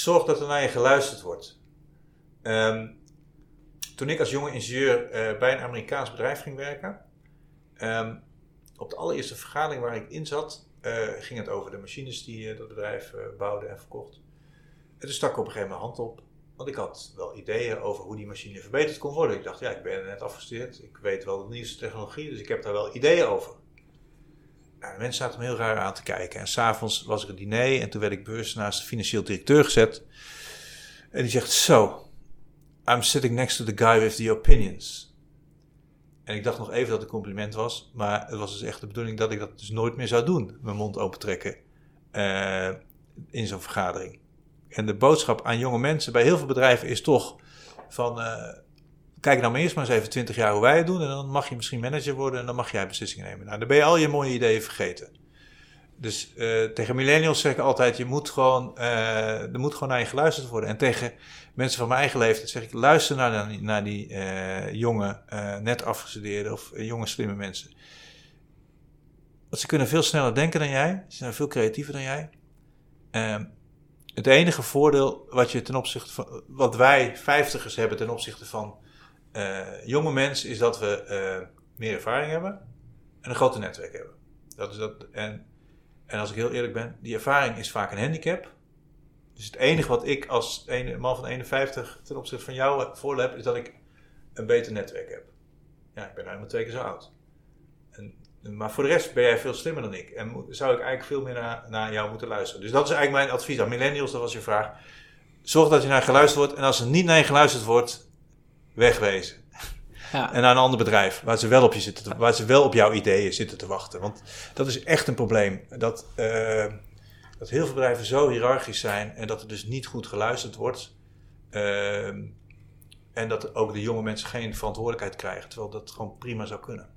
zorg dat er naar je geluisterd wordt. Ehm, toen ik als jonge ingenieur eh, bij een Amerikaans bedrijf ging werken, ehm, op de allereerste vergadering waar ik in zat, eh, ging het over de machines die uh, dat bedrijf bouwde en verkocht. En toen stak ik op een gegeven moment hand op, want ik had wel ideeën over hoe die machine verbeterd kon worden. Ik dacht, ja, ik ben net afgestudeerd, ik weet wel de nieuwste technologie, dus ik heb daar wel ideeën over. Nou, de mensen zaten me heel raar aan te kijken. En s'avonds was er een diner en toen werd ik beurs naast de financieel directeur gezet. En die zegt, zo, I'm sitting next to the guy with the opinions. En ik dacht nog even dat het een compliment was, maar het was dus echt de bedoeling dat ik dat dus nooit meer zou doen, mijn mond open trekken uh, in zo'n vergadering. En de boodschap aan jonge mensen bij heel veel bedrijven is toch van, uh, kijk nou maar eerst maar eens even 20 jaar hoe wij het doen en dan mag je misschien manager worden en dan mag jij beslissingen nemen. Nou, dan ben je al je mooie ideeën vergeten. Dus uh, tegen millennials zeg ik altijd, je moet gewoon, uh, er moet gewoon naar je geluisterd worden. En tegen mensen van mijn eigen leeftijd zeg ik, luister naar, naar die uh, jonge, net afgestudeerde of jonge slimme mensen. Want ze kunnen veel sneller denken dan jij, ze zijn veel creatiever dan jij. Ehm, het enige voordeel wat, je ten opzichte van, wat wij vijftigers hebben ten opzichte van jonge mensen, is dat we meer ervaring hebben en een groter netwerk hebben. Dat is dat, en en als ik heel eerlijk ben, die ervaring is vaak een handicap. Dus het enige wat ik als een man van 51 ten opzichte van jou voordeel heb, is dat ik een beter netwerk heb. Ja, ik ben helemaal twee keer zo oud. En, maar voor de rest ben jij veel slimmer dan ik. En zou ik eigenlijk veel meer naar, naar jou moeten luisteren. Dus dat is eigenlijk mijn advies aan millennials, dat was je vraag. Zorg dat je naar geluisterd wordt. En als er niet naar je geluisterd wordt, wegwezen. Ja. En naar een ander bedrijf waar ze wel op je zitten, te, waar ze wel op jouw ideeën zitten te wachten. Want dat is echt een probleem. Dat, uh, dat heel veel bedrijven zo hiërarchisch zijn en dat er dus niet goed geluisterd wordt. Uh, en dat ook de jonge mensen geen verantwoordelijkheid krijgen, terwijl dat gewoon prima zou kunnen.